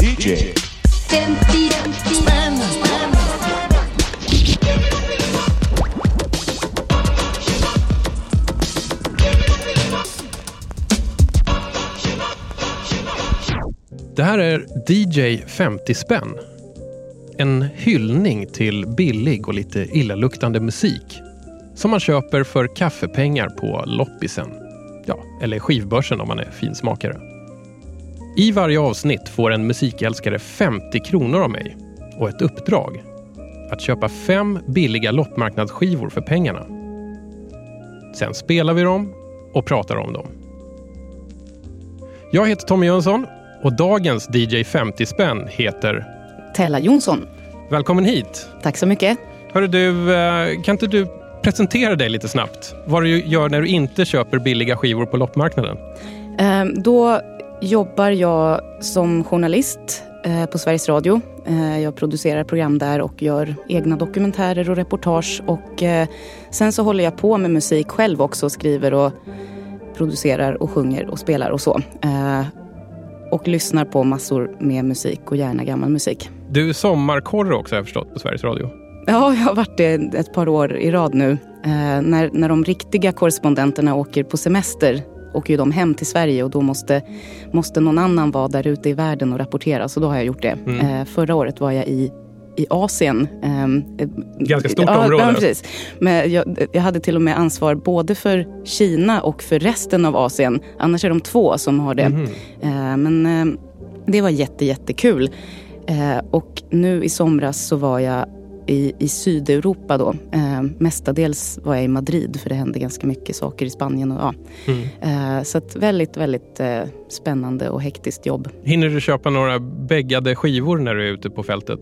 DJ 50 spänn. Det här är DJ 50 spänn. En hyllning till billig och lite illaluktande musik som man köper för kaffepengar på loppisen. Ja, eller skivbörsen om man är finsmakare. I varje avsnitt får en musikälskare 50 kronor av mig och ett uppdrag. Att köpa fem billiga loppmarknadsskivor för pengarna. Sen spelar vi dem och pratar om dem. Jag heter Tommy Jönsson och dagens DJ 50 spänn heter Tella Jonsson. Välkommen hit! Tack så mycket. Hörru du, eh, kan inte du presentera dig lite snabbt? Vad du gör när du inte köper billiga skivor på loppmarknaden? Eh, Då jobbar jag som journalist eh, på Sveriges Radio. Eh, Jag producerar program där och gör egna dokumentärer och reportage. Och eh, sen så håller jag på med musik själv också. Skriver och producerar och sjunger och spelar och så. Och lyssnar på massor med musik och gärna gammal musik. Du är sommarkorre också har jag förstått på Sveriges Radio. Ja, jag har varit det ett par år i rad nu. Eh, när, när de riktiga korrespondenterna åker på semester åker ju de hem till Sverige och då måste, måste någon annan vara där ute i världen och rapportera. Så då har jag gjort det. Mm. Eh, förra året var jag i, i Asien. Ehm, eh, Ganska stort ja, område. Ja, precis. Men jag, jag hade till och med ansvar både för Kina och för resten av Asien. Annars är de två som har det. Eh, men eh, det var jätte, jättekul. Eh, och nu i somras så var jag i, i Sydeuropa då. Eh, mestadels var jag i Madrid för det hände ganska mycket saker i Spanien. Och, ja. Mm. eh, så ett väldigt, väldigt eh, spännande och hektiskt jobb. Hinner du köpa några bäggade skivor när du är ute på fältet?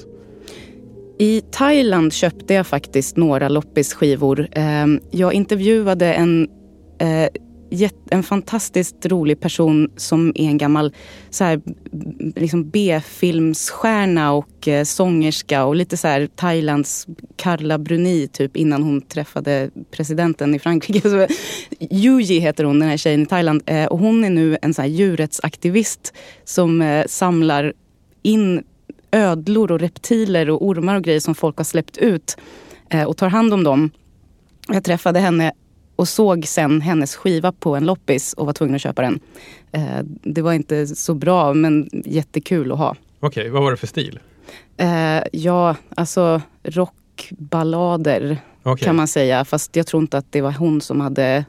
I Thailand köpte jag faktiskt några loppisskivor. Eh, jag intervjuade en, eh, en fantastiskt rolig person som är en gammal så här, b- liksom B-filmsstjärna och eh, sångerska och lite så här Thailands Carla Bruni typ innan hon träffade presidenten i Frankrike. Så, Yuji heter hon, den här tjejen i Thailand. Eh, och hon är nu en så här djurrättsaktivist som eh, samlar in ödlor och reptiler och ormar och grejer som folk har släppt ut eh, och tar hand om dem. Jag träffade henne och såg sen hennes skiva på en loppis och var tvungen att köpa den. Eh, det var inte så bra men jättekul att ha. Okej, vad var det för stil? Eh, ja, alltså rockballader Okej. kan man säga. Fast jag tror inte att det var hon som hade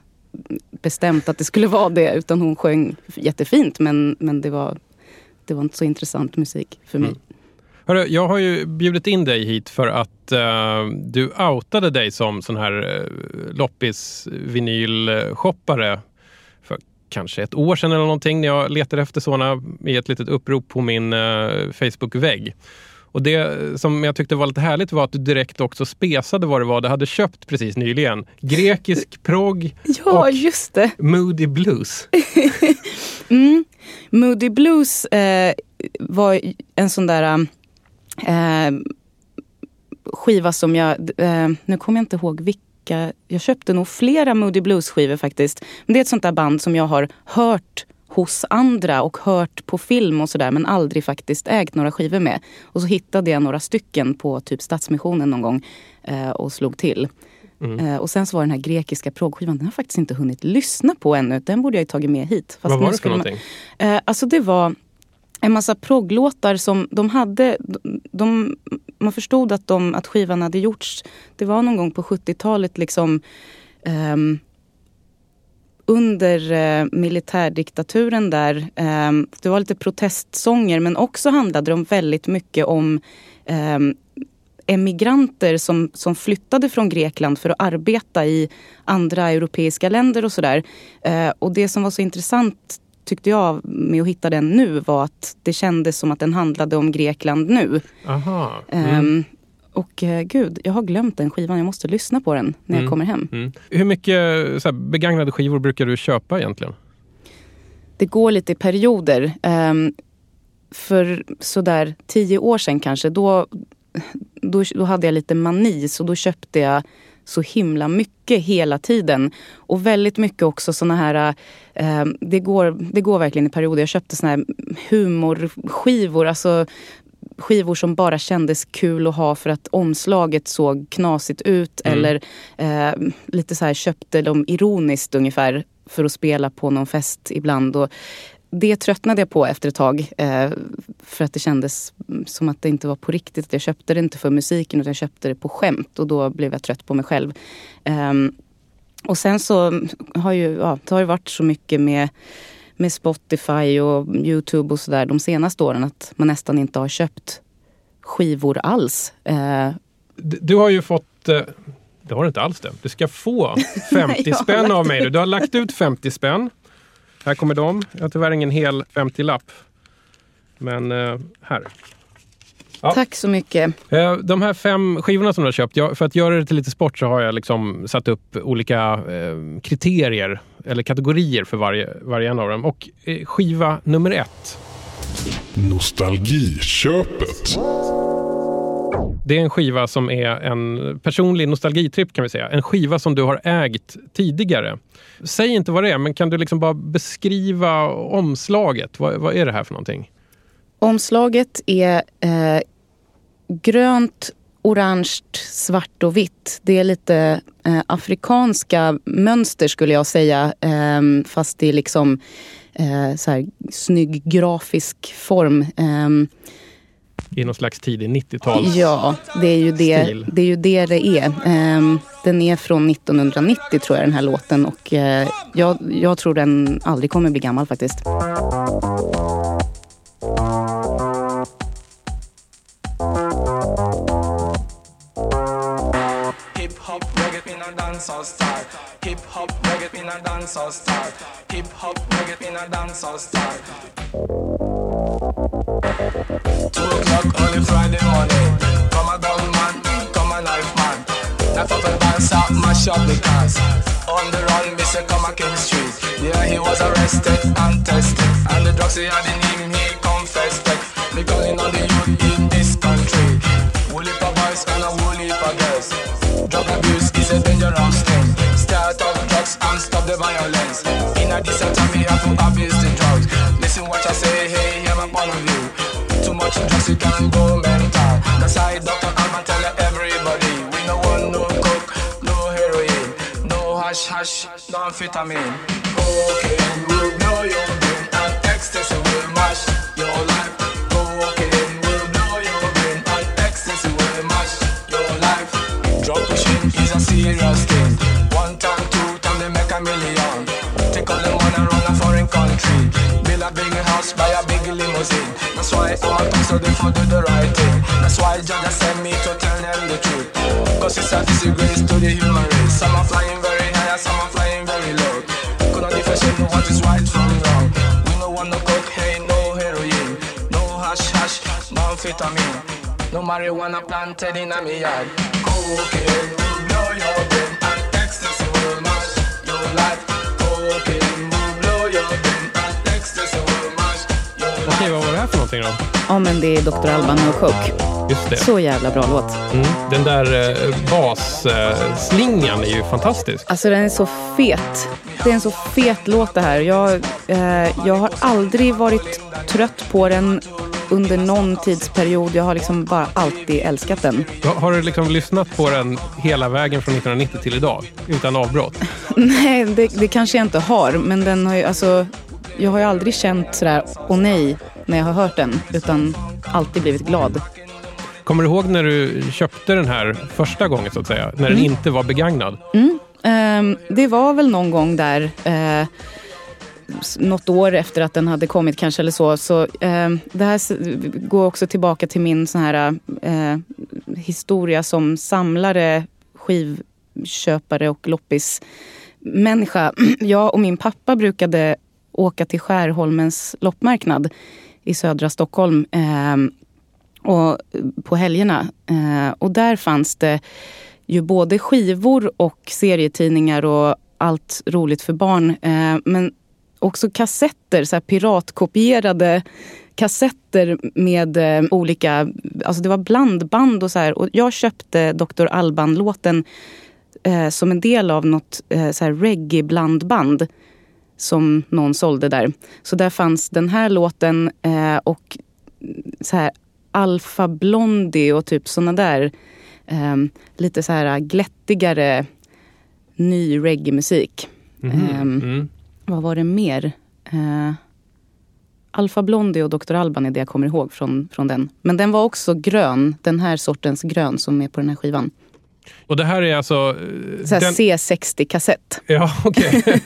bestämt att det skulle vara det. Utan hon sjöng jättefint men, men det, var, det var inte så intressant musik för mig. Mm. Hörru, jag har ju bjudit in dig hit för att eh, du outade dig som sån här uh, loppis-vinyl-shoppare för kanske ett år sedan eller någonting när jag letade efter såna i ett litet upprop på min uh, Facebook-vägg. Och det som jag tyckte var lite härligt var att du direkt också spesade vad det var du hade köpt precis nyligen. Grekisk progg Ja, och just det. moody blues. Mm. Moody Blues eh, var en sån där eh, skiva som jag... Eh, nu kommer jag inte ihåg vilka. Jag köpte nog flera Moody Blues-skivor faktiskt. Men det är ett sånt där band som jag har hört hos andra och hört på film och sådär men aldrig faktiskt ägt några skivor med. Och så hittade jag några stycken på typ Stadsmissionen någon gång eh, och slog till. Mm. Eh, och sen så var den här grekiska proggskivan, den har jag faktiskt inte hunnit lyssna på ännu. Den borde jag ju tagit med hit. Fast Vad var det för skulle man- någonting? Eh, alltså det var en massa progglåtar som de hade. De, man förstod att, de, att skivan hade gjorts. Det var någon gång på 70-talet liksom um, under eh, militärdiktaturen där. ehm, det var lite protestsånger men också handlade de väldigt mycket om ehm, emigranter som, som flyttade från Grekland för att arbeta i andra europeiska länder och sådär. Eh, och det som var så intressant tyckte jag med att hitta den nu var att det kändes som att den handlade om Grekland nu. Aha. Mm. Ehm, och eh, gud, jag har glömt den skivan. Jag måste lyssna på den när Mm. jag kommer hem. Mm. Hur mycket här, begagnade skivor brukar du köpa egentligen? Det går lite i perioder. Ehm, för sådär tio år sedan kanske, då, då, då hade jag lite mani. Så då köpte jag så himla mycket hela tiden. Och väldigt mycket också såna här, eh, det, går, det går verkligen i perioder. Jag köpte såna här humorskivor, alltså skivor som bara kändes kul att ha för att omslaget såg knasigt ut. Mm. Eller eh, lite så här köpte dem ironiskt ungefär för att spela på någon fest ibland. Och det tröttnade jag på efter ett tag. Eh, för att det kändes som att det inte var på riktigt. Jag köpte det inte för musiken utan jag köpte det på skämt. Och då blev jag trött på mig själv. Eh, och sen så har ju, ja, det har ju varit så mycket med med Spotify och Youtube och sådär de senaste åren att man nästan inte har köpt skivor alls. Eh, du har ju fått eh, det har du inte alls det. Du ska få 50 spänn av mig. Du har lagt ut 50 spänn. Här kommer de. Jag har tyvärr ingen hel 50-lapp. Men eh, här. Ja. Tack så mycket. Eh, de här fem skivorna som du har köpt, för att göra det till lite sport så har jag liksom satt upp olika eh, kriterier eller kategorier för varje, varje en av dem. Och skiva nummer ett. Nostalgiköpet. Det är en skiva som är en personlig nostalgitripp kan vi säga. En skiva som du har ägt tidigare. Säg inte vad det är, men kan du liksom bara beskriva omslaget? Vad, vad är det här för någonting? Omslaget är eh, grönt, orange, svart och vitt. Det är lite eh, afrikanska mönster skulle jag säga. Eh, fast i liksom eh, så här, snygg grafisk form. Ehm, i någon slags tidig 90-tals Ja, det är, ju det, det är ju det det är. Um, den är från 1990 tror jag den här låten och uh, jag, jag tror den aldrig kommer bli gammal faktiskt. dancehall style. Hip hop reggae in a dancehall style. Hip hop reggae in a dancehall style. Two o'clock on a Friday morning. Come a gun man, come a knife man. Knife up and dance out, mash up the cars. On the run, Mr. Come a King Street. Yeah, he was arrested and tested. And the drugs he had in him, he confessed it. Me calling on the youth in this country. Woolly for boys and a woolly for girls. Drug abuse is a dangerous thing. Start off drugs and stop the violence. In a decent time, we have to abuse the drugs. Listen what I say, hey, hear my point of you can go mental. That's why Dr. Alban tell everybody. We no want no coke, no heroin, no hash hash, no amphetamine. Cocaine will blow your brain and ecstasy will mash your life. Cocaine will blow your brain and ecstasy will mash your life. Drug pushing is a serious thing. One time, two time, they make a million. Take all the money around a foreign country. Build a big house, buy a big limousine. That's why I'm a so they for do the right thing. That's why Jah sent me to tell them the truth. Cause it's a disgrace to the human race. Some are flying very high, and some are flying very low. Could not differentiate what is right from wrong. We no want no cocaine, no heroin, no hash hash, no amphetamine, no marijuana planted in a me yard. Cocaine will blow your brain and ecstasy will mash your life. Cocaine Okej, vad var det här för någonting då? Ja, men det är Dr. Alban och Coke. Just det. Så jävla bra låt. Mm. Den där eh, basslingan är ju fantastisk. Alltså den är så fet. Det är en så fet låt det här. Jag, eh, jag har aldrig varit trött på den under någon tidsperiod. Jag har liksom bara alltid älskat den. Har, har du liksom lyssnat på den hela vägen från 1990 till idag? Utan avbrott? Nej, det, det kanske jag inte har. Men den har ju, alltså, jag har ju aldrig känt sådär, åh nej, när jag har hört den. Utan alltid blivit glad. Kommer du ihåg när du köpte den här första gången så att säga? När den inte var begagnad? Mm. Um, det var väl någon gång där, uh, något år efter att den hade kommit kanske eller så. så uh, det här går också tillbaka till min sån här uh, historia som samlare, skivköpare och loppismänniska. Jag och min pappa brukade åka till Skärholmens loppmarknad i södra Stockholm ehm, och på helgerna. Eh, och där fanns det ju både skivor och serietidningar och allt roligt för barn. Eh, men också kassetter, så här piratkopierade kassetter med eh, olika, alltså det var blandband och så här. Och jag köpte Dr. Alban-låten eh, som en del av något eh, så här reggae-blandband som någon sålde där. Så där fanns den här låten eh, och så här Alfa Blondie och typ såna där eh, lite så här glättigare ny reggae-musik. Mhm. Ehm, Mm. Vad var det mer? Eh, Alfa Blondie och Dr. Alban är det jag kommer ihåg från, från den. Men den var också grön, den här sortens grön som är på den här skivan. Och det här är alltså... eh, den- C60-kassett. Ja, okej.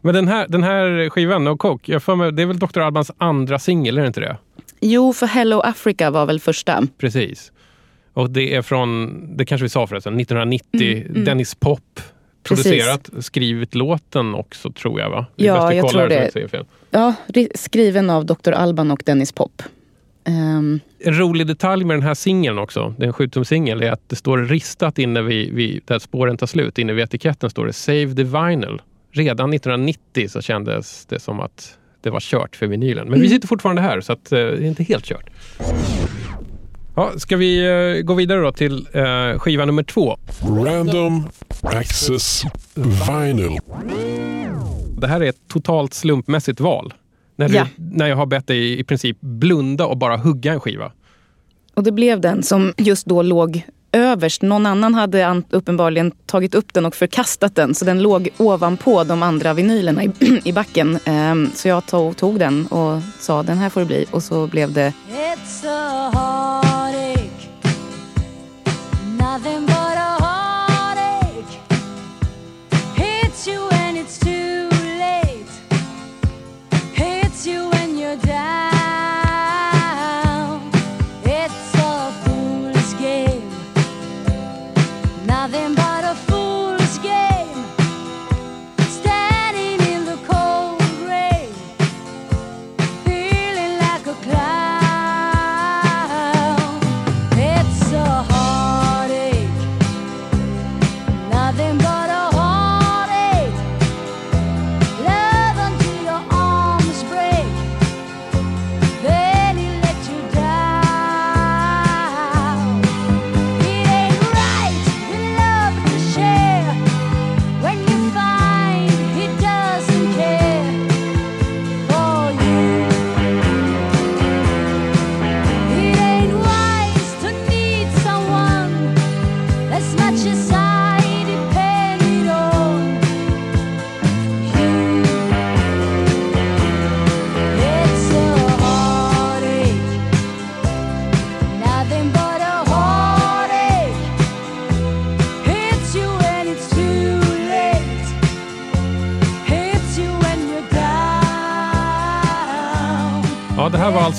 Men den här, den här skivan, No Coke, jag mig, det är väl Dr. Albans andra singel, är det inte det? Jo, för Hello Africa var väl första. Precis. Och det är från, det kanske vi sa förresten, 1990. Mm, Dennis Pop Precis. producerat, skrivit låten också tror jag va? Det Ja, jag tror det. fel. Ja, ri- skriven av Dr. Alban och Dennis Pop. Ehm, En rolig detalj med den här singeln också, det är en sjutumsingel, är att det står ristat inne vid, vid där spåren tar slut, inne vid etiketten står det Save the Vinyl. Redan 1990 så kändes det som att det var kört för vinylen. Men vi sitter fortfarande här så att, eh, det är inte helt kört. Ja, ska vi eh, gå vidare då till eh, skiva nummer två? Random Access Vinyl. Det här är ett totalt slumpmässigt val. När, du, Ja. när jag har bett dig i princip blunda och bara hugga en skiva. och det blev den som just då låg överst. Någon annan hade uppenbarligen tagit upp den och förkastat den. Så den låg ovanpå de andra vinylerna i, i backen. Ehm, så jag tog, tog den och sa den här får det bli. Och så blev det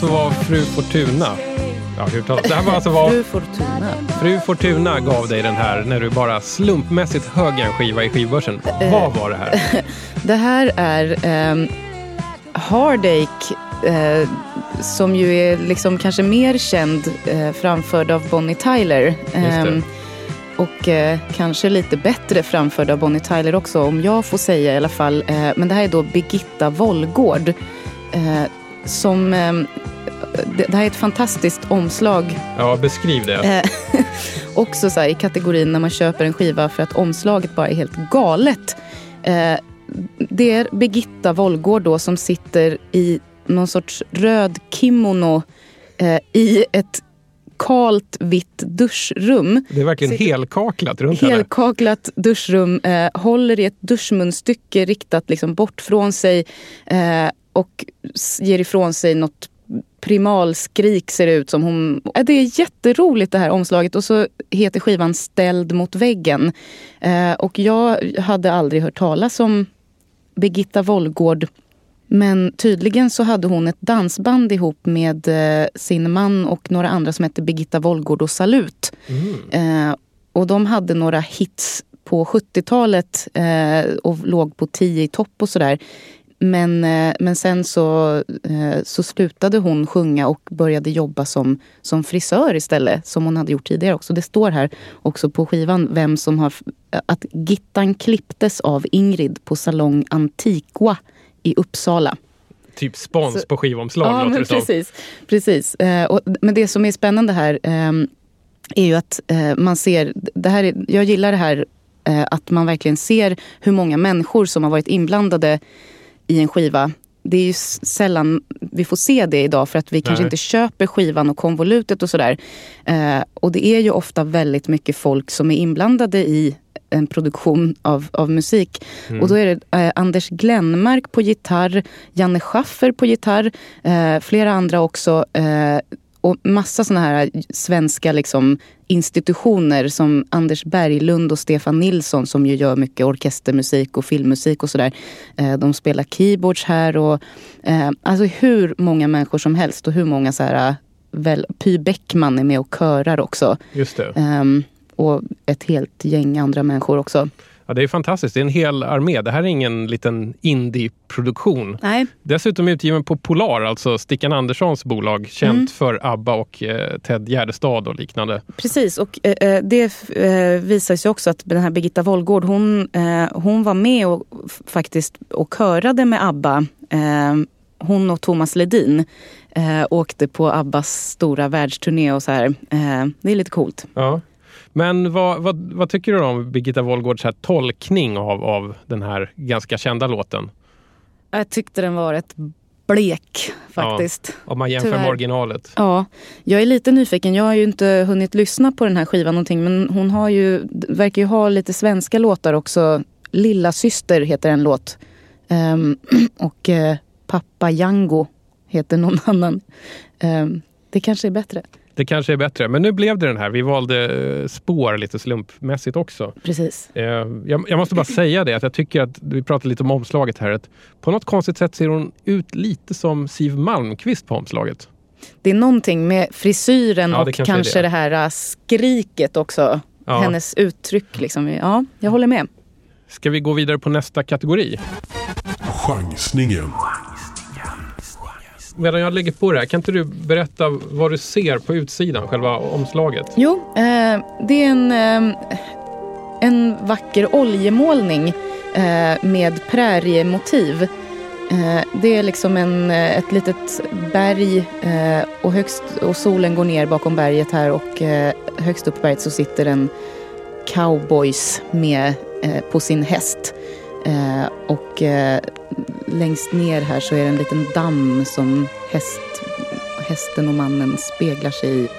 var alltså vad Fru Fortuna Ja, hur talas- det här var alltså vad Fru Fortuna. Fru Fortuna gav dig den här när du bara slumpmässigt högg en skiva i skivbörsen. Vad var det här? Det här är ehm, Heartache eh, som ju är liksom kanske mer känd eh, framförd av Bonnie Tyler. Ehm, och eh, kanske lite bättre framförd av Bonnie Tyler också om jag får säga i alla fall. Eh, men det här är då Birgitta Wollgård. Som, ehm, det, det här är ett fantastiskt omslag Ja, beskriv det. Eh, också så här, i kategorin när man köper en skiva för att omslaget bara är helt galet. Eh, det är Birgitta Wollgård då som sitter i någon sorts röd kimono eh, i ett kalt vitt duschrum. Det är verkligen sitter- helkaklat runt henne. Helkaklat duschrum, eh, håller i ett duschmunstycke riktat liksom bort från sig eh, och ger ifrån sig något primalskrik ser det ut som. Hon, det är jätteroligt det här omslaget och så heter skivan Ställd mot väggen. Eh, och jag hade aldrig hört talas om Birgitta Wollgård men tydligen så hade hon ett dansband ihop med eh, sin man och några andra som hette Birgitta Wollgård och Salut. Eh, och de hade några hits på 70-talet eh, och låg på 10 i topp och sådär. Men, eh, men sen så, eh, så slutade hon sjunga och började jobba som, som frisör istället. Som hon hade gjort tidigare också. Det står här också på skivan vem som har... Att gittan klipptes av Ingrid på Salong Antiqua i Uppsala. Typ spons Så- på skivomslag Ja, låter men det som. precis. precis. Eh, och, men det som är spännande här ehm, är ju att eh, man ser, det här är, jag gillar det här eh, att man verkligen ser hur många människor som har varit inblandade i en skiva. Det är ju sällan vi får se det idag för att vi kanske Nej. inte köper skivan och konvolutet och sådär. Eh, och det är ju ofta väldigt mycket folk som är inblandade i en produktion av, av musik. Och då är det eh, Anders Glenmark på gitarr, Janne Schaffer på gitarr, eh, flera andra också. Eh, och massa såna här svenska liksom, institutioner som Anders Berglund och Stefan Nilsson som ju gör mycket orkestermusik och filmmusik och sådär. Eh, de spelar keyboards här och eh, alltså hur många människor som helst och hur många så här väl, Py Bäckman är med och körar också. Just det. Ehm, och ett helt gäng andra människor också. Ja, det är fantastiskt. Det är en hel armé. Det här är ingen liten indie-produktion. Nej, Dessutom utgiven på Polar, alltså Stickan Anderssons bolag, känt Mm. för ABBA och eh, Ted Gärdestad och liknande. Precis, och eh, eh, det eh, visar sig också att den här Birgitta Wollgård, hon, eh, hon var med och faktiskt och körade med ABBA. Eh, hon och Thomas Ledin åkte på ABBAs stora världsturné och så här. Det är lite coolt. Ja. Men vad, vad, vad tycker du om Birgitta Wollgårds här tolkning av, av den här ganska kända låten? Jag tyckte den var rätt blek faktiskt. Om man jämför Tyvärr. med originalet. Ja, jag är lite nyfiken. Jag har ju inte hunnit lyssna på den här skivan någonting men hon har ju, verkar ju ha lite svenska låtar också. Lilla syster heter en låt. Ehm, och eh, Pappa Django heter någon annan. Ehm, det kanske är bättre. Det kanske är bättre, men nu blev det den här. Vi valde eh, spår lite slumpmässigt också. Precis. Eh, Jag, jag måste bara säga det, att jag tycker att, vi pratade lite om omslaget här, att på något konstigt sätt ser hon ut lite som Siv Malmkvist på omslaget. Det är någonting med frisyren Ja, och kanske kanske det. det. här äh, skriket också. Ja. Hennes uttryck liksom. Ja, jag håller med. Ska vi gå vidare på nästa kategori? Chansningen. Medan jag lägger på det här, kan inte du berätta vad du ser på utsidan, själva omslaget? Jo, eh, det är en, eh, en vacker oljemålning eh, med präriemotiv. Eh, det är liksom en, eh, ett litet berg eh, och, högst, och solen går ner bakom berget här och eh, högst upp på berget så sitter en cowboys med, eh, på sin häst. Eh, och eh, längst ner här så är det en liten damm som häst, hästen och mannen speglar sig i.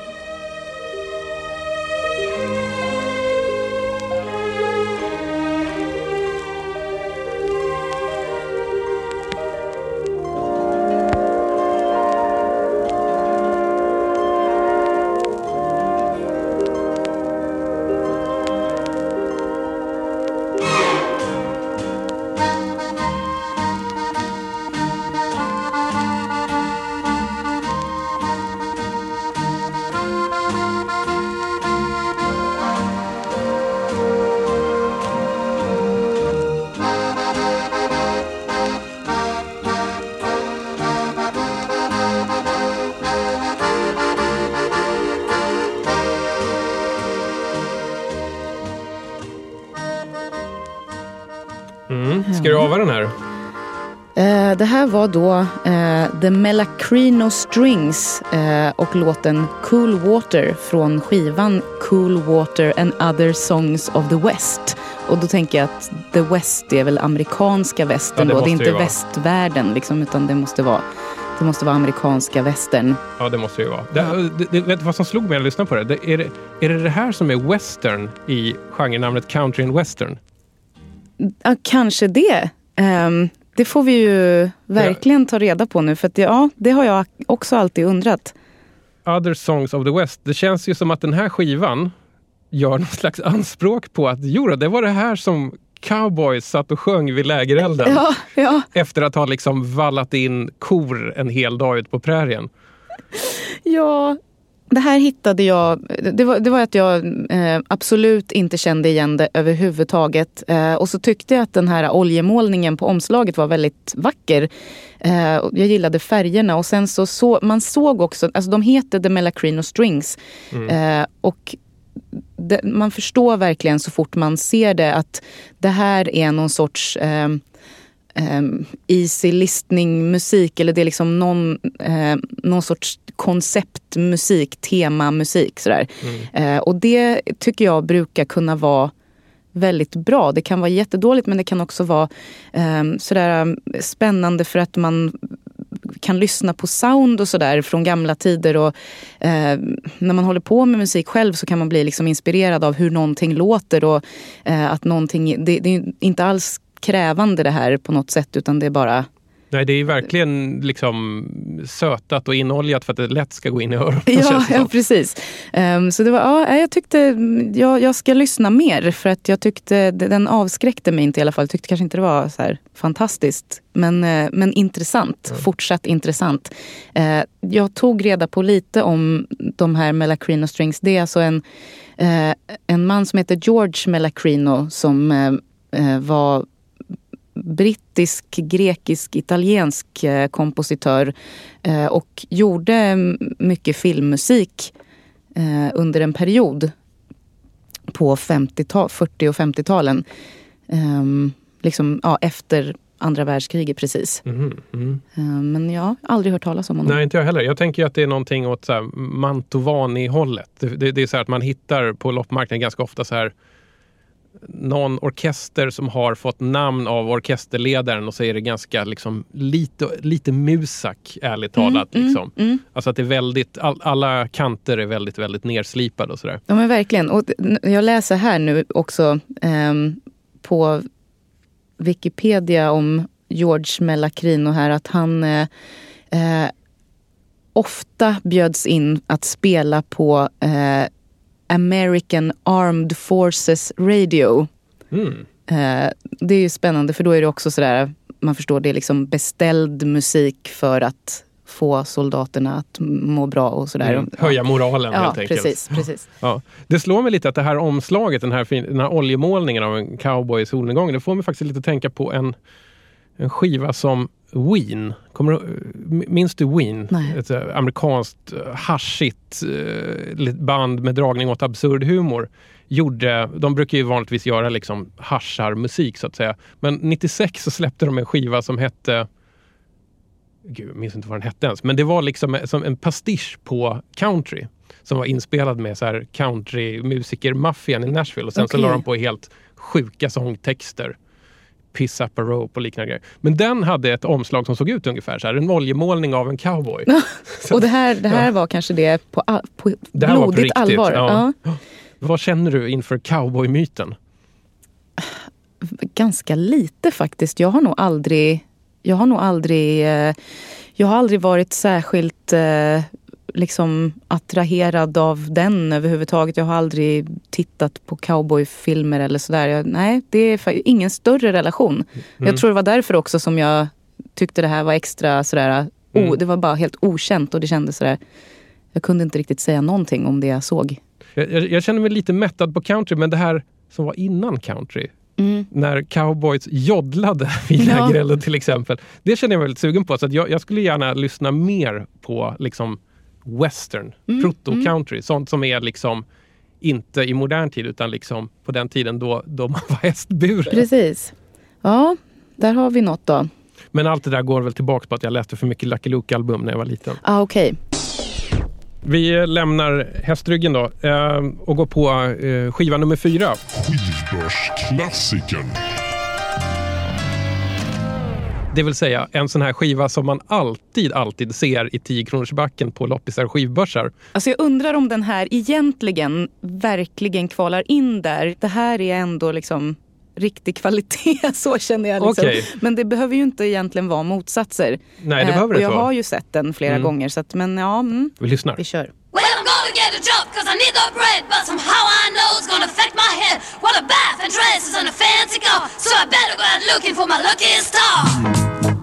Eh, det här var då eh, The Melacrino Strings eh, och låten Cool Water från skivan Cool Water and Other Songs of the West. Och då tänker jag att The West är väl amerikanska västern Ja, det då. Det är inte vara. västvärlden liksom, utan det måste vara, det måste vara amerikanska västern. Ja, det måste det ju vara. Det, det, det, vet du vad som slog mig när jag lyssnade på det? det, är det? Är det det här som är western i genrenamnet country and western? Ja, kanske det. Ehm, det får vi ju verkligen ta reda på nu. För att ja, det har jag också alltid undrat. Other Songs of the West. Det känns ju som att den här skivan gör någon slags anspråk på att jo, det var det här som cowboys satt och sjöng vid lägerelden Ja, ja. efter att ha liksom vallat in kor en hel dag ut på prärien. Ja, det här hittade jag. Det var, det var att jag eh, absolut inte kände igen det överhuvudtaget. Eh, och så tyckte jag att den här oljemålningen på omslaget var väldigt vacker. Eh, och jag gillade färgerna och sen så, så man såg också, alltså de heter The Melacrino Strings. Eh, och det, man förstår verkligen så fort man ser det att det här är någon sorts eh, um, easy listening musik eller det är liksom någon, eh, någon sorts konceptmusik, temamusik sådär. Eh, och det tycker jag brukar kunna vara väldigt bra. Det kan vara jättedåligt men det kan också vara eh, sådär spännande för att man kan lyssna på sound och sådär från gamla tider. Och, eh, när man håller på med musik själv så kan man bli liksom inspirerad av hur någonting låter. Och, eh, att någonting, det, det är inte alls krävande det här på något sätt utan det är bara Nej, det är verkligen liksom sötat och inoljat för att det lätt ska gå in i öronen. Ja, ja precis. Ehm, så det var, ja, jag tyckte, jag, jag ska lyssna mer för att jag tyckte, den avskräckte mig inte i alla fall. Jag tyckte kanske inte det var så här fantastiskt. Men, eh, men intressant, fortsatt intressant. Eh, jag tog reda på lite om de här Mellacrino Strings. Det är alltså en, eh, en man som heter George Mellacrino som eh, var brittisk, grekisk, italiensk eh, kompositör eh, och gjorde mycket filmmusik eh, under en period på 50 40 och 50-talen. Ehm, liksom, ja, efter andra världskriget precis. Mhm. Ehm, men jag har aldrig hört talas om honom. Nej, inte jag heller. Jag tänker att det är någonting åt Mantovani-hållet. Det, det, det är så här att man hittar på loppmarknaden ganska ofta så här någon orkester som har fått namn av orkesterledaren och så är det ganska liksom lite, lite musak, ärligt talat. Mm, liksom. mm. Alltså att det är väldigt, all, alla kanter är väldigt, väldigt nerslipade och sådär. Ja men verkligen. Och jag läser här nu också ehm, på Wikipedia om George Mellacrino här att han eh, eh, ofta bjöds in att spela på eh, American Armed Forces Radio. Mm. Eh, det är ju spännande för då är det också sådär, man förstår det är liksom beställd musik för att få soldaterna att må bra och sådär. Mm. Höja moralen Ja, helt enkelt. precis, precis. Ja. Det slår mig lite att det här omslaget, den här, fin- den här oljemålningen av en cowboy i solnedgången, det får mig faktiskt lite tänka på en, en skiva som Ween. Kommer du, minns du Ween? Nej. Ett eh, amerikanskt eh, haschigt eh, band med dragning åt absurd humor. Gjorde, de brukar ju vanligtvis göra liksom hascharmusik så att säga. Men 96 så släppte de en skiva som hette Gud, jag minns inte vad den hette ens. Men det var liksom som en pastisch på country. Som var inspelad med så här countrymusiker-maffian i Nashville. Och sen så Okej. la de på helt sjuka sångtexter. Piss up a rope och liknande grejer. Men den hade ett omslag som såg ut ungefär så här. En oljemålning av en cowboy. Och det här, det här var kanske det på, på Det här var på blodigt riktigt, allvar. ja. Ja. Vad känner du inför cowboymyten? Ganska lite faktiskt. Jag har nog aldrig, jag har nog aldrig, eh, jag har aldrig varit särskilt eh, liksom attraherad av den överhuvudtaget. Jag har aldrig tittat på cowboyfilmer eller sådär. Jag, nej, det är ingen större relation. Mm. Jag tror det var därför också som jag tyckte det här var extra sådär, Mm. o, det var bara helt okänt och det kändes sådär, jag kunde inte riktigt säga någonting om det jag såg. Jag, jag, jag känner mig lite mättad på country, men det här som var innan country. När cowboys joddlade vid Ja. till exempel. Det känner jag mig väldigt sugen på. Så jag, jag skulle gärna lyssna mer på liksom western, proto-country. Sånt som är liksom inte i modern tid utan liksom på den tiden då, då man var hästburen. Precis. Ja, där har vi något då. Men allt det där går väl tillbaka på att jag läste för mycket Lucky Luke-album när jag var liten. Ah, Okej. Vi eh, lämnar hästryggen då eh, och går på eh, skiva nummer fyra. Skivbörsklassikern. Det vill säga en sån här skiva som man alltid, alltid ser i 10 kronors backen på loppisar och skivbörsar. Alltså jag undrar om den här egentligen verkligen kvalar in där. Det här är ändå liksom riktig kvalitet, så känner jag. Liksom. Okej. Men det behöver ju inte egentligen vara motsatser. Nej, det Eh, behöver och det jag inte har vara. ju sett den flera Mm. gånger, så att, men ja, mm, Vi lyssnar. vi kör. Well, I'm gonna get a job cause I need the bread, but somehow I know it's gonna affect my head. What a bath and dresses and a fancy car, so I better go out looking for my lucky star.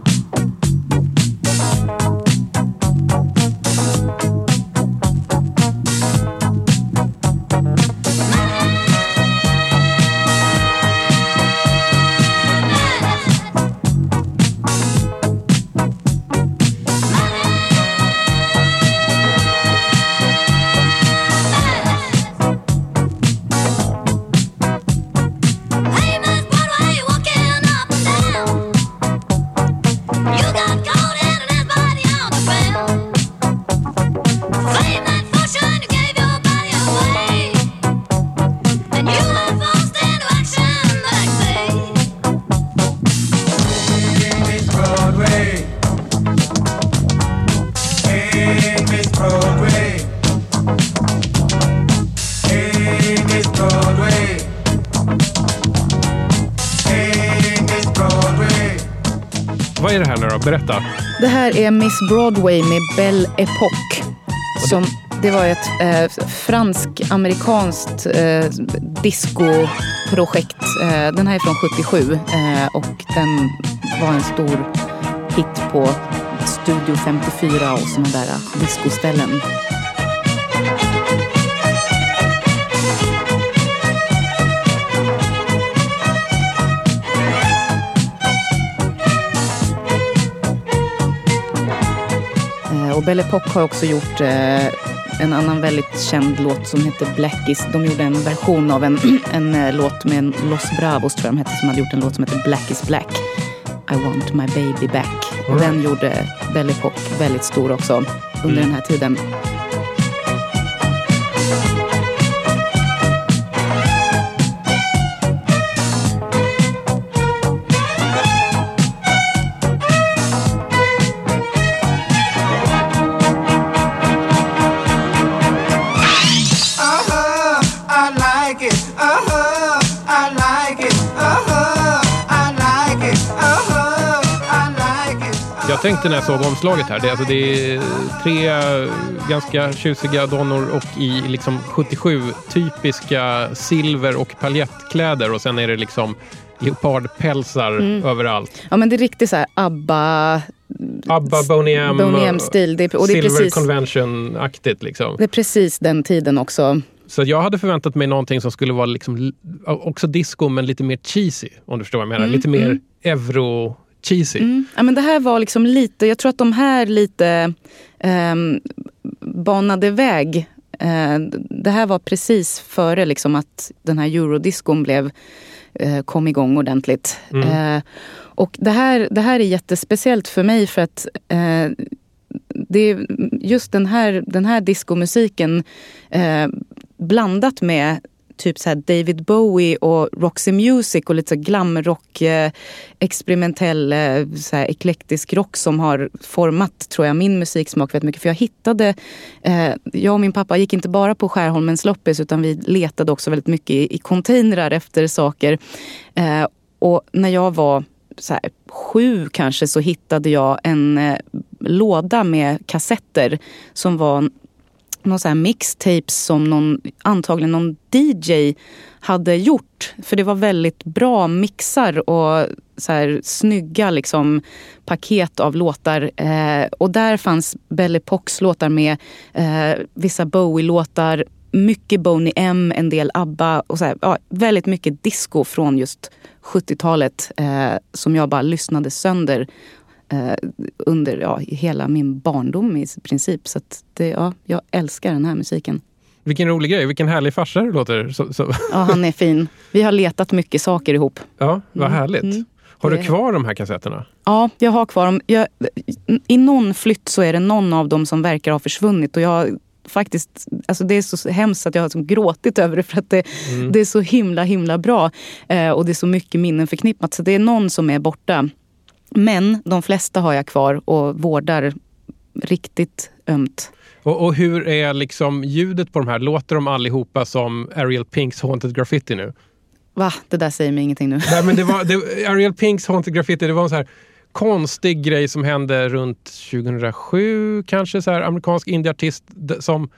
Vad är det här nu då? Berätta. Det här är Miss Broadway med Belle Epoque. Som, det var ett eh, fransk-amerikanskt eh, discoprojekt. Eh, den här är från 77 eh, och den var en stor hit på Studio 54 och sådana där discoställen. Och Belle Époque har också gjort eh, en annan väldigt känd låt som heter Blackis. De gjorde en version av en, en eh, låt med en Los Bravos tror jag de hette som hade gjort en låt som heter Black is Black. I want my baby back. Och den gjorde Belle Époque väldigt stor också under den här tiden. Jag tänkte när jag såg omslaget här, det, är alltså, det är tre ganska tjusiga donnor och i liksom 77 typiska silver och paljettkläder och sen är det liksom leopardpälsar överallt. Ja men det är riktigt så här ABBA, ABBA, Boney M-stil. Det är- och det är Silver precis- Convention-aktigt. Liksom. det är precis den tiden också. Så jag hade förväntat mig någonting som skulle vara liksom, också disco men lite mer cheesy. Om du förstår vad jag menar. lite mer euro-cheesy. Mm. Ja, men det här var liksom lite, jag tror att de här lite ehm, banade väg. Eh, det här var precis före liksom att den här eurodiscon blev, eh, kom igång ordentligt. Eh, och det här, det här är jättespeciellt för mig för att eh, det är just den här, den här diskomusiken eh, blandat med typ så här David Bowie och Roxy Music och lite så glamrock, eh, experimentell, eh, så här eklektisk rock som har format, tror jag, min musiksmak väldigt mycket. För jag hittade, eh, jag och min pappa gick inte bara på Skärholmens loppis utan vi letade också väldigt mycket i, i containrar efter saker. Eh, och när jag var så här, sju kanske så hittade jag en eh, låda med kassetter som var någon så här mixtapes som någon, antagligen någon DJ hade gjort. För det var väldigt bra mixar och så här snygga liksom, paket av låtar. Eh, och där fanns Belle Époques låtar med, eh, vissa Bowie-låtar, mycket Boney M, en del ABBA och så här, ja, väldigt mycket disco från just 70-talet eh, som jag bara lyssnade sönder eh, under ja, hela min barndom i princip. Så det, ja, jag älskar den här musiken. Vilken rolig grej. Vilken härlig farsa det låter. Så, så, Ja, han är fin. Vi har letat mycket saker ihop. ja, vad härligt. mm. Har du kvar de här kassetterna? Ja, jag har kvar dem. Jag, I någon flytt så är det någon av dem som verkar ha försvunnit. Och jag faktiskt, alltså det är så hemskt att jag har liksom gråtit över det för att det, det är så himla himla bra. Eh, och det är så mycket minnen förknippat. Så det är någon som är borta. Men de flesta har jag kvar och vårdar riktigt ömt. Och, och hur är liksom ljudet på de här? Låter de allihopa som Ariel Pinks Haunted Graffiti nu? Va? Det där säger mig ingenting nu. Nej, men det var, det, Ariel Pinks Haunted Graffiti, det var en så här konstig grej som hände runt 2007, kanske så här amerikansk indieartist som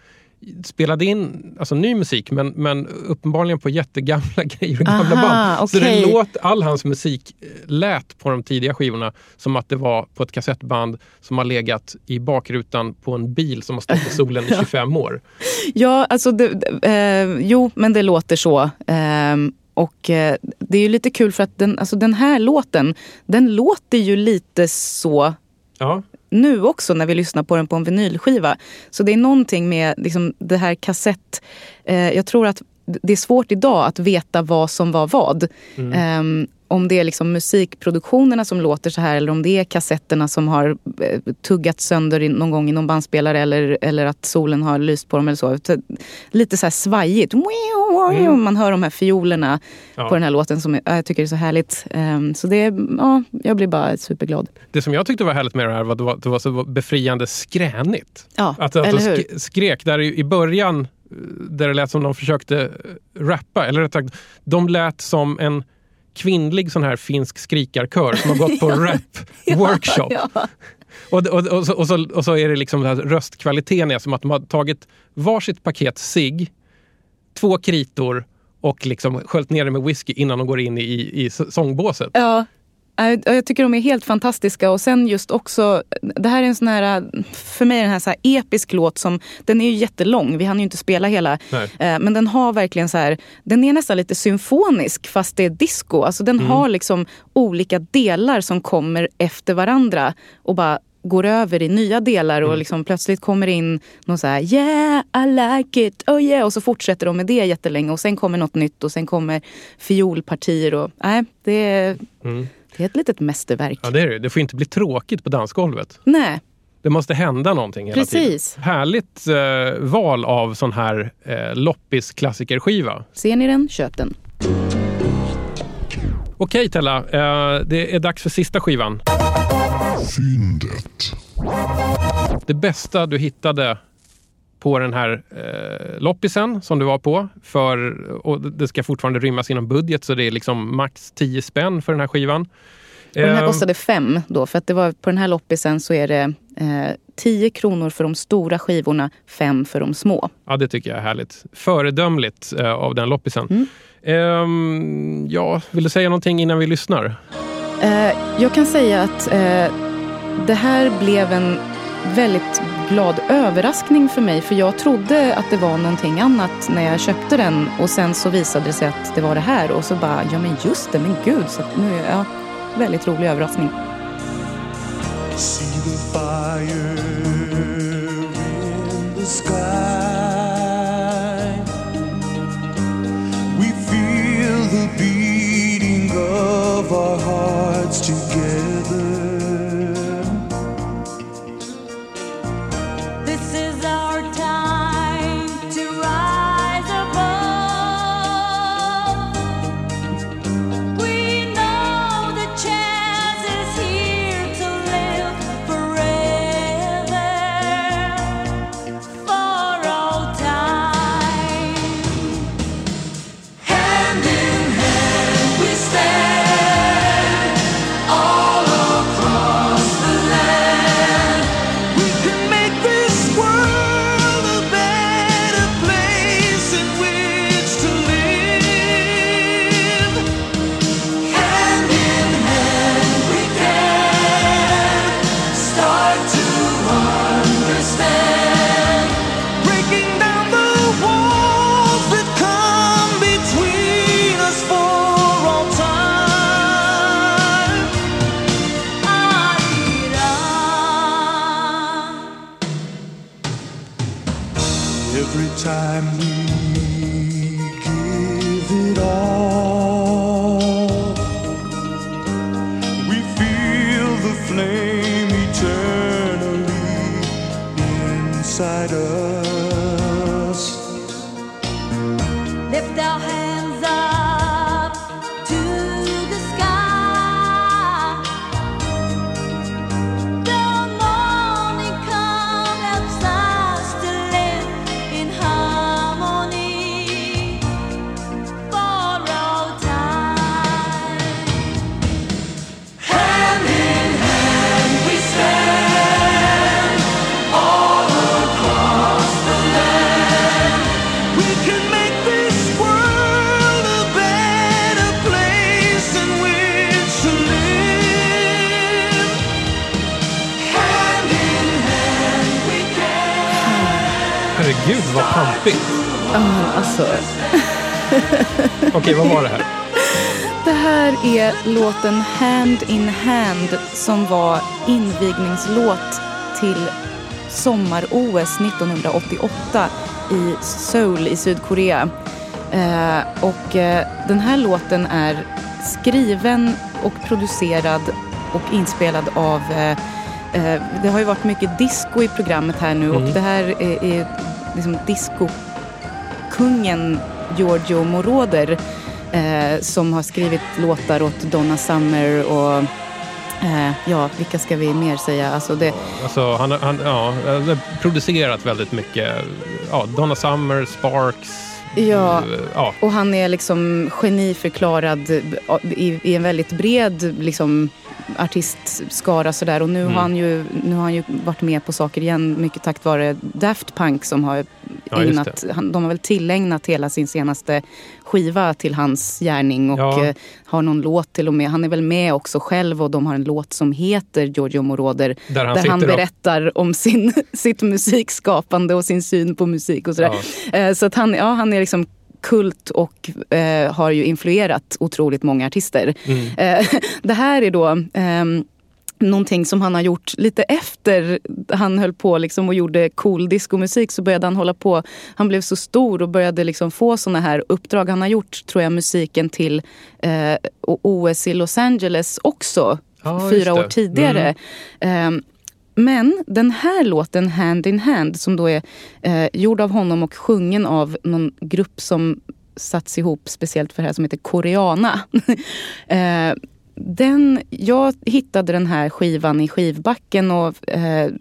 spelade in alltså ny musik men, men uppenbarligen på jättegamla grejer och gamla Aha, band. Så det låt, all hans musik eh, lät på de tidiga skivorna som att det var på ett kassettband som har legat i bakrutan på en bil som har stått i solen i 25 år. Ja, alltså det, eh, jo, men det låter så. Ehm, och eh, det är ju lite kul för att den, alltså den här låten, den låter ju lite så Ja, nu också när vi lyssnar på den på en vinylskiva. Så det är någonting med liksom, det här kassett... Eh, jag tror att det är svårt idag att veta vad som var vad. Ehm, om det är liksom musikproduktionerna som låter så här eller om det är kassetterna som har eh, tuggat sönder någon gång i någon bandspelare eller, eller att solen har lyst på dem eller så. Lite så här svajigt. Man hör de här fiolerna Ja. på den här låten som jag, tycker är så härligt. Ehm, så det, ja, jag blir bara superglad. det som jag tyckte var härligt med det här var att det var, det var så befriande skränigt. Ja, Att, att eller hur? sk- skrek där i, början, eh, där det lät som de försökte eh, rappa, eller rättare sagt, de lät som en kvinnlig sån här finsk skrikarkör som har gått på rap-workshop. Ja. Och, och, och, så, och, så, och så är det liksom här röstkvaliteten är som att de har tagit varsitt paket cigg, två kritor och liksom sköljt ner det med whisky innan de går in i, i sångbåset. Ja. Jag jag tycker de är helt fantastiska. Och sen just också, det här är en sån här, för mig är den här, så här episk låt som, den är ju jättelång, vi hann ju inte spela hela. Nej. Eh, Men den har verkligen så här, den är nästan lite symfonisk fast det är disco. Alltså den har liksom olika delar som kommer efter varandra och bara går över i nya delar och liksom plötsligt kommer in någon så här yeah I like it, oh yeah och så fortsätter de med det jättelänge och sen kommer något nytt och sen kommer fiolpartier och nej det är, det är ett litet mästerverk. Ja, det, är det. det får inte bli tråkigt på dansgolvet. Nej, Det måste hända någonting hela Precis. tiden. Härligt eh, val av sån här eh, loppis-klassikerskiva. ser ni den, köp den. Okej Tella, eh, det är dags för sista skivan. Fyndet. Det bästa du hittade på den här eh, loppisen som du var på. För, och det ska fortfarande rymmas inom budget så det är liksom max 10 spänn för den här skivan. Och den här Eh, kostade fem då, för att det var på den här loppisen så är det eh, 10 kronor för de stora skivorna, fem för de små. Ja, det tycker jag är härligt. Föredömligt eh, av den loppisen. Mm. Ehm, ja, vill du säga någonting innan vi lyssnar? Eh, jag kan säga att eh, det här blev en väldigt glad överraskning för mig. För jag trodde att det var någonting annat när jag köpte den. Och sen så visade det sig att det var det här. Och så bara, ja men just det, men gud. Så att nu, ja, väldigt rolig överraskning. See the fire in the sky. We feel the beating of our hearts together. Okej, vad var det här? det här är låten Hand in Hand som var invigningslåt till sommar-OS 1988 i Seoul i Sydkorea. Eh, och eh, den här låten är skriven och producerad och inspelad av eh, det har ju varit mycket disco i programmet här nu och det här är, är liksom disco-kungen Giorgio Moroder eh, som har skrivit låtar åt Donna Summer och eh, ja, vilka ska vi mer säga? Alltså det, Alltså, han, han, ja, han har producerat väldigt mycket. Ja, Donna Summer, Sparks, Ja, eh, ja. och han är liksom geniförklarad i, i en väldigt bred liksom, artistskara sådär. Och nu, Mm. har han ju, nu har han ju varit med på saker igen mycket tack vare Daft Punk som har Ja, just ägnat, han, de har väl tillägnat hela sin senaste skiva till hans gärning och Ja. eh, har någon låt till och med. Han är väl med också själv och de har en låt som heter Giorgio Moroder Där han där han sitter och- berättar om sin, sitt musikskapande och sin syn på musik och sådär. Eh, Så att han, ja, han är liksom kult och eh, har ju influerat otroligt många artister. Mm. Eh, det här är då ehm, någonting som han har gjort lite efter han höll på liksom och gjorde cool diskomusik så började han hålla på. Han blev så stor och började liksom få såna här uppdrag. Han har gjort, tror jag, musiken till eh, OS i Los Angeles också. Just fyra år tidigare. Ehm, men den här låten, Hand in Hand, som då är eh, gjord av honom och sjungen av någon grupp som satts ihop speciellt för det här som heter Koreana. eh, den, jag hittade den här skivan i skivbacken och eh,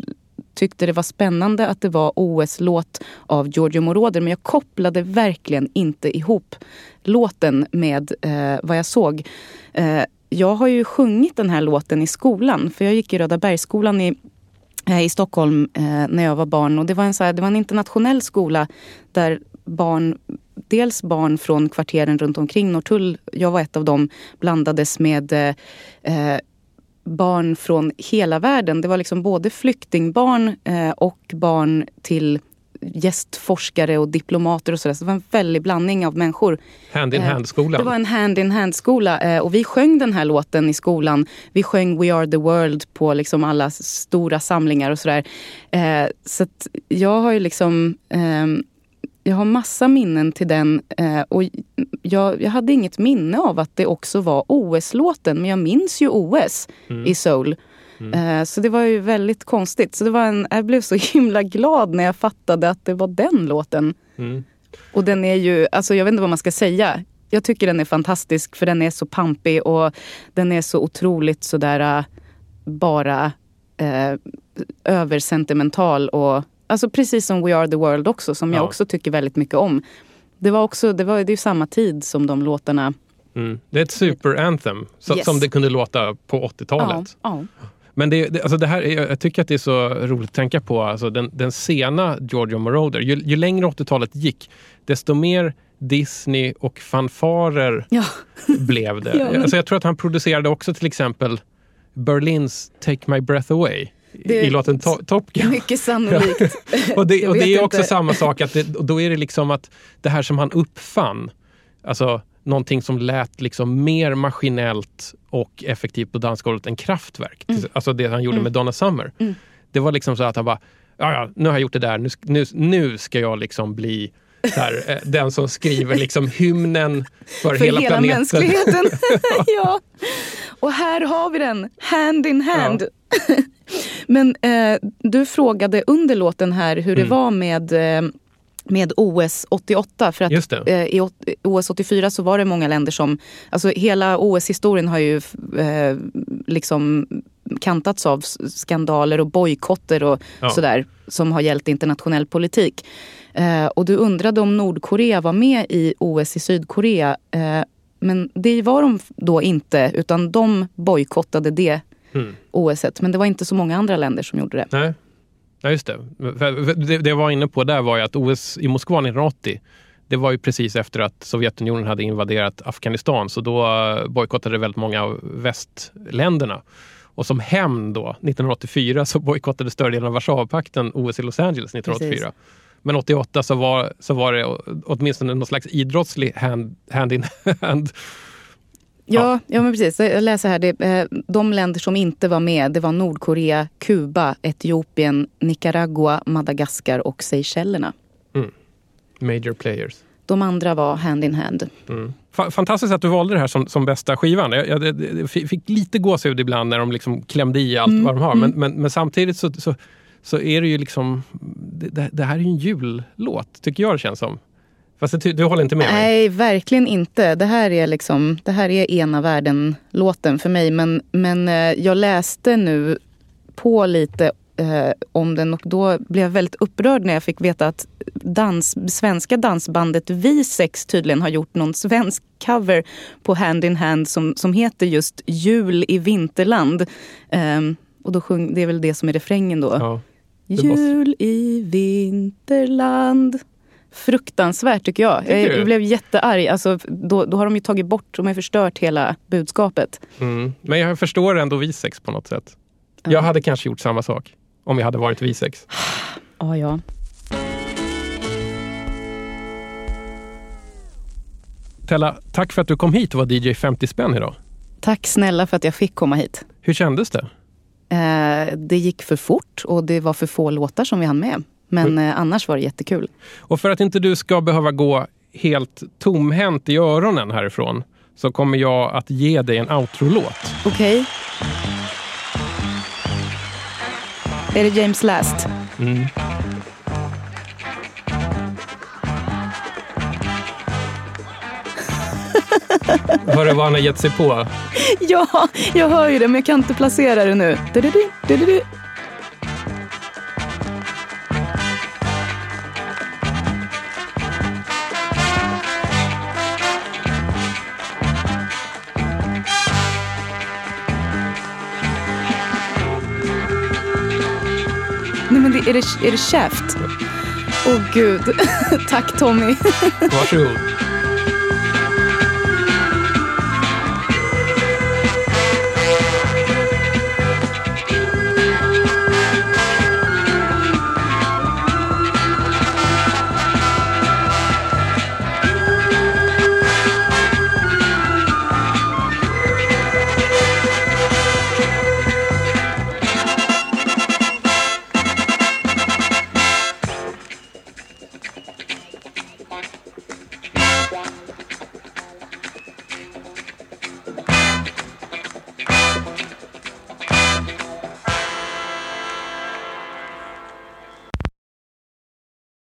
tyckte det var spännande att det var OS-låt av Giorgio Moroder men jag kopplade verkligen inte ihop låten med eh, vad jag såg. Eh, jag har ju sjungit den här låten i skolan för jag gick i Röda Bergsskolan i eh, i Stockholm eh, när jag var barn. Och det, var en så här, det var en internationell skola där barn, dels barn från kvarteren runt omkring Norrtull, jag var ett av dem, blandades med eh, barn från hela världen. Det var liksom både flyktingbarn eh, och barn till gästforskare och diplomater och sådär. Så det var en väldig blandning av människor. Hand in Eh, hand-skolan. Det var en hand-in-hand-skola eh, och vi sjöng den här låten i skolan. Vi sjöng We are the world på liksom alla stora samlingar och sådär. Eh, så att jag har ju liksom... jag har massa minnen till den eh, och jag, jag hade inget minne av att det också var OS-låten. Men jag minns ju OS i Seoul. Eh, Så det var ju väldigt konstigt. Så det var en, jag blev så himla glad när jag fattade att det var den låten. Mm. Och den är ju, alltså jag vet inte vad man ska säga. Jag tycker den är fantastisk för den är så pampig och den är så otroligt sådär äh, bara eh, översentimental och alltså precis som We Are The World också som jag Ja. också tycker väldigt mycket om. Det var också, det var det är ju samma tid som de låtarna. Mm. Det är ett super-anthem, Yes. som det kunde låta på 80-talet. Ja, Men det, det, alltså det här, är- jag tycker att det är så roligt att tänka på. Alltså den, den sena Giorgio Moroder. Ju, ju längre 80-talet gick, desto mer Disney och fanfarer ja. blev det. Ja, men- alltså jag tror att han producerade också till exempel Berlins Take My Breath Away Det- i låten to- Top Gun. mycket sannolikt. Och det, och det är också inte. samma sak, att det, då är det liksom att det här som han uppfann, alltså någonting som lät liksom mer maskinellt och effektivt på dansgolvet än kraftverk. Mm. Alltså det han gjorde med Donna Summer. Det var liksom så att han bara, ja, ja nu har jag gjort det där, nu, nu, nu ska jag liksom bli här, eh, den som skriver liksom hymnen för, För hela, hela, planeten. mänskligheten. ja. Och här har vi den, hand in hand. Men eh, du frågade under låten här hur det Mm. var med, eh, med OS 88. För att det. eh, i OS 84 så var det många länder som... Alltså hela OS-historien har ju eh, liksom kantats av skandaler och bojkotter och Ja. sådär som har gällt internationell politik. Eh, och du undrade om Nordkorea var med i OS i Sydkorea. Eh, men det var de då inte, utan de bojkottade det Mm. OSet. Men det var inte så många andra länder som gjorde det. Nej, ja, just det. Det, det jag var inne på där var ju att OS i Moskva 1980 det var ju precis efter att Sovjetunionen hade invaderat Afghanistan så då eh, bojkottade väldigt många av västländerna. Och som hämnd då, 1984, så bojkottade större delen av Warszawapakten OS i Los Angeles 1984. Precis. Men 88 så var, så var det åtminstone någon slags idrottslig hand, hand in hand. Ja, ja men precis. Jag läser här. Det, eh, de länder som inte var med det var Nordkorea, Kuba, Etiopien, Nicaragua, Madagaskar och Seychellerna. Major players. De andra var hand in hand. Mm. Fa- Fantastiskt att du valde det här som, som bästa skivan. Jag, jag, jag- fick lite gåshud ibland när de liksom klämde i allt Mm, vad de har. Men, men, men samtidigt så, så, så är det ju liksom... Det, det- det här är ju en jullåt, tycker jag det känns som. Fast du, du håller inte med mig? Nej, verkligen inte. Det här är liksom, det här är ena världen-låten för mig. Men, men eh, jag läste nu på lite eh, om den och då blev jag väldigt upprörd när jag fick veta att dans, svenska dansbandet V6 tydligen har gjort någon svensk cover på Hand in Hand som, som heter just Jul i Vinterland. Ehm, och då sjung, det är väl det som är refrängen då. Ja. det måste- Jul i Vinterland. Fruktansvärt tycker jag. Tycker jag, jag blev jättearg. Alltså, då, då har de ju tagit bort, de har förstört hela budskapet. Mm. Men jag förstår ändå V6 på något sätt. Jag hade kanske gjort samma sak om jag hade varit V6. Ja, ja. Tella, tack för att du kom hit och var DJ 50 spänn idag. Tack snälla för att jag fick komma hit. Hur kändes det? Eh, det gick för fort och det var för få låtar som vi hann med. Men eh, annars var det jättekul. Och för att inte du ska behöva gå helt tomhänt i öronen härifrån så kommer jag att ge dig en outro-låt. Okej. Är det James Last? Mm. Hör du vad han har gett sig på? Ja, jag hör ju det men jag kan inte placera det nu. Du-du-du, du-du-du. Nej är, det, är det käft? Åh gud. Tack Tommy. Varsågod.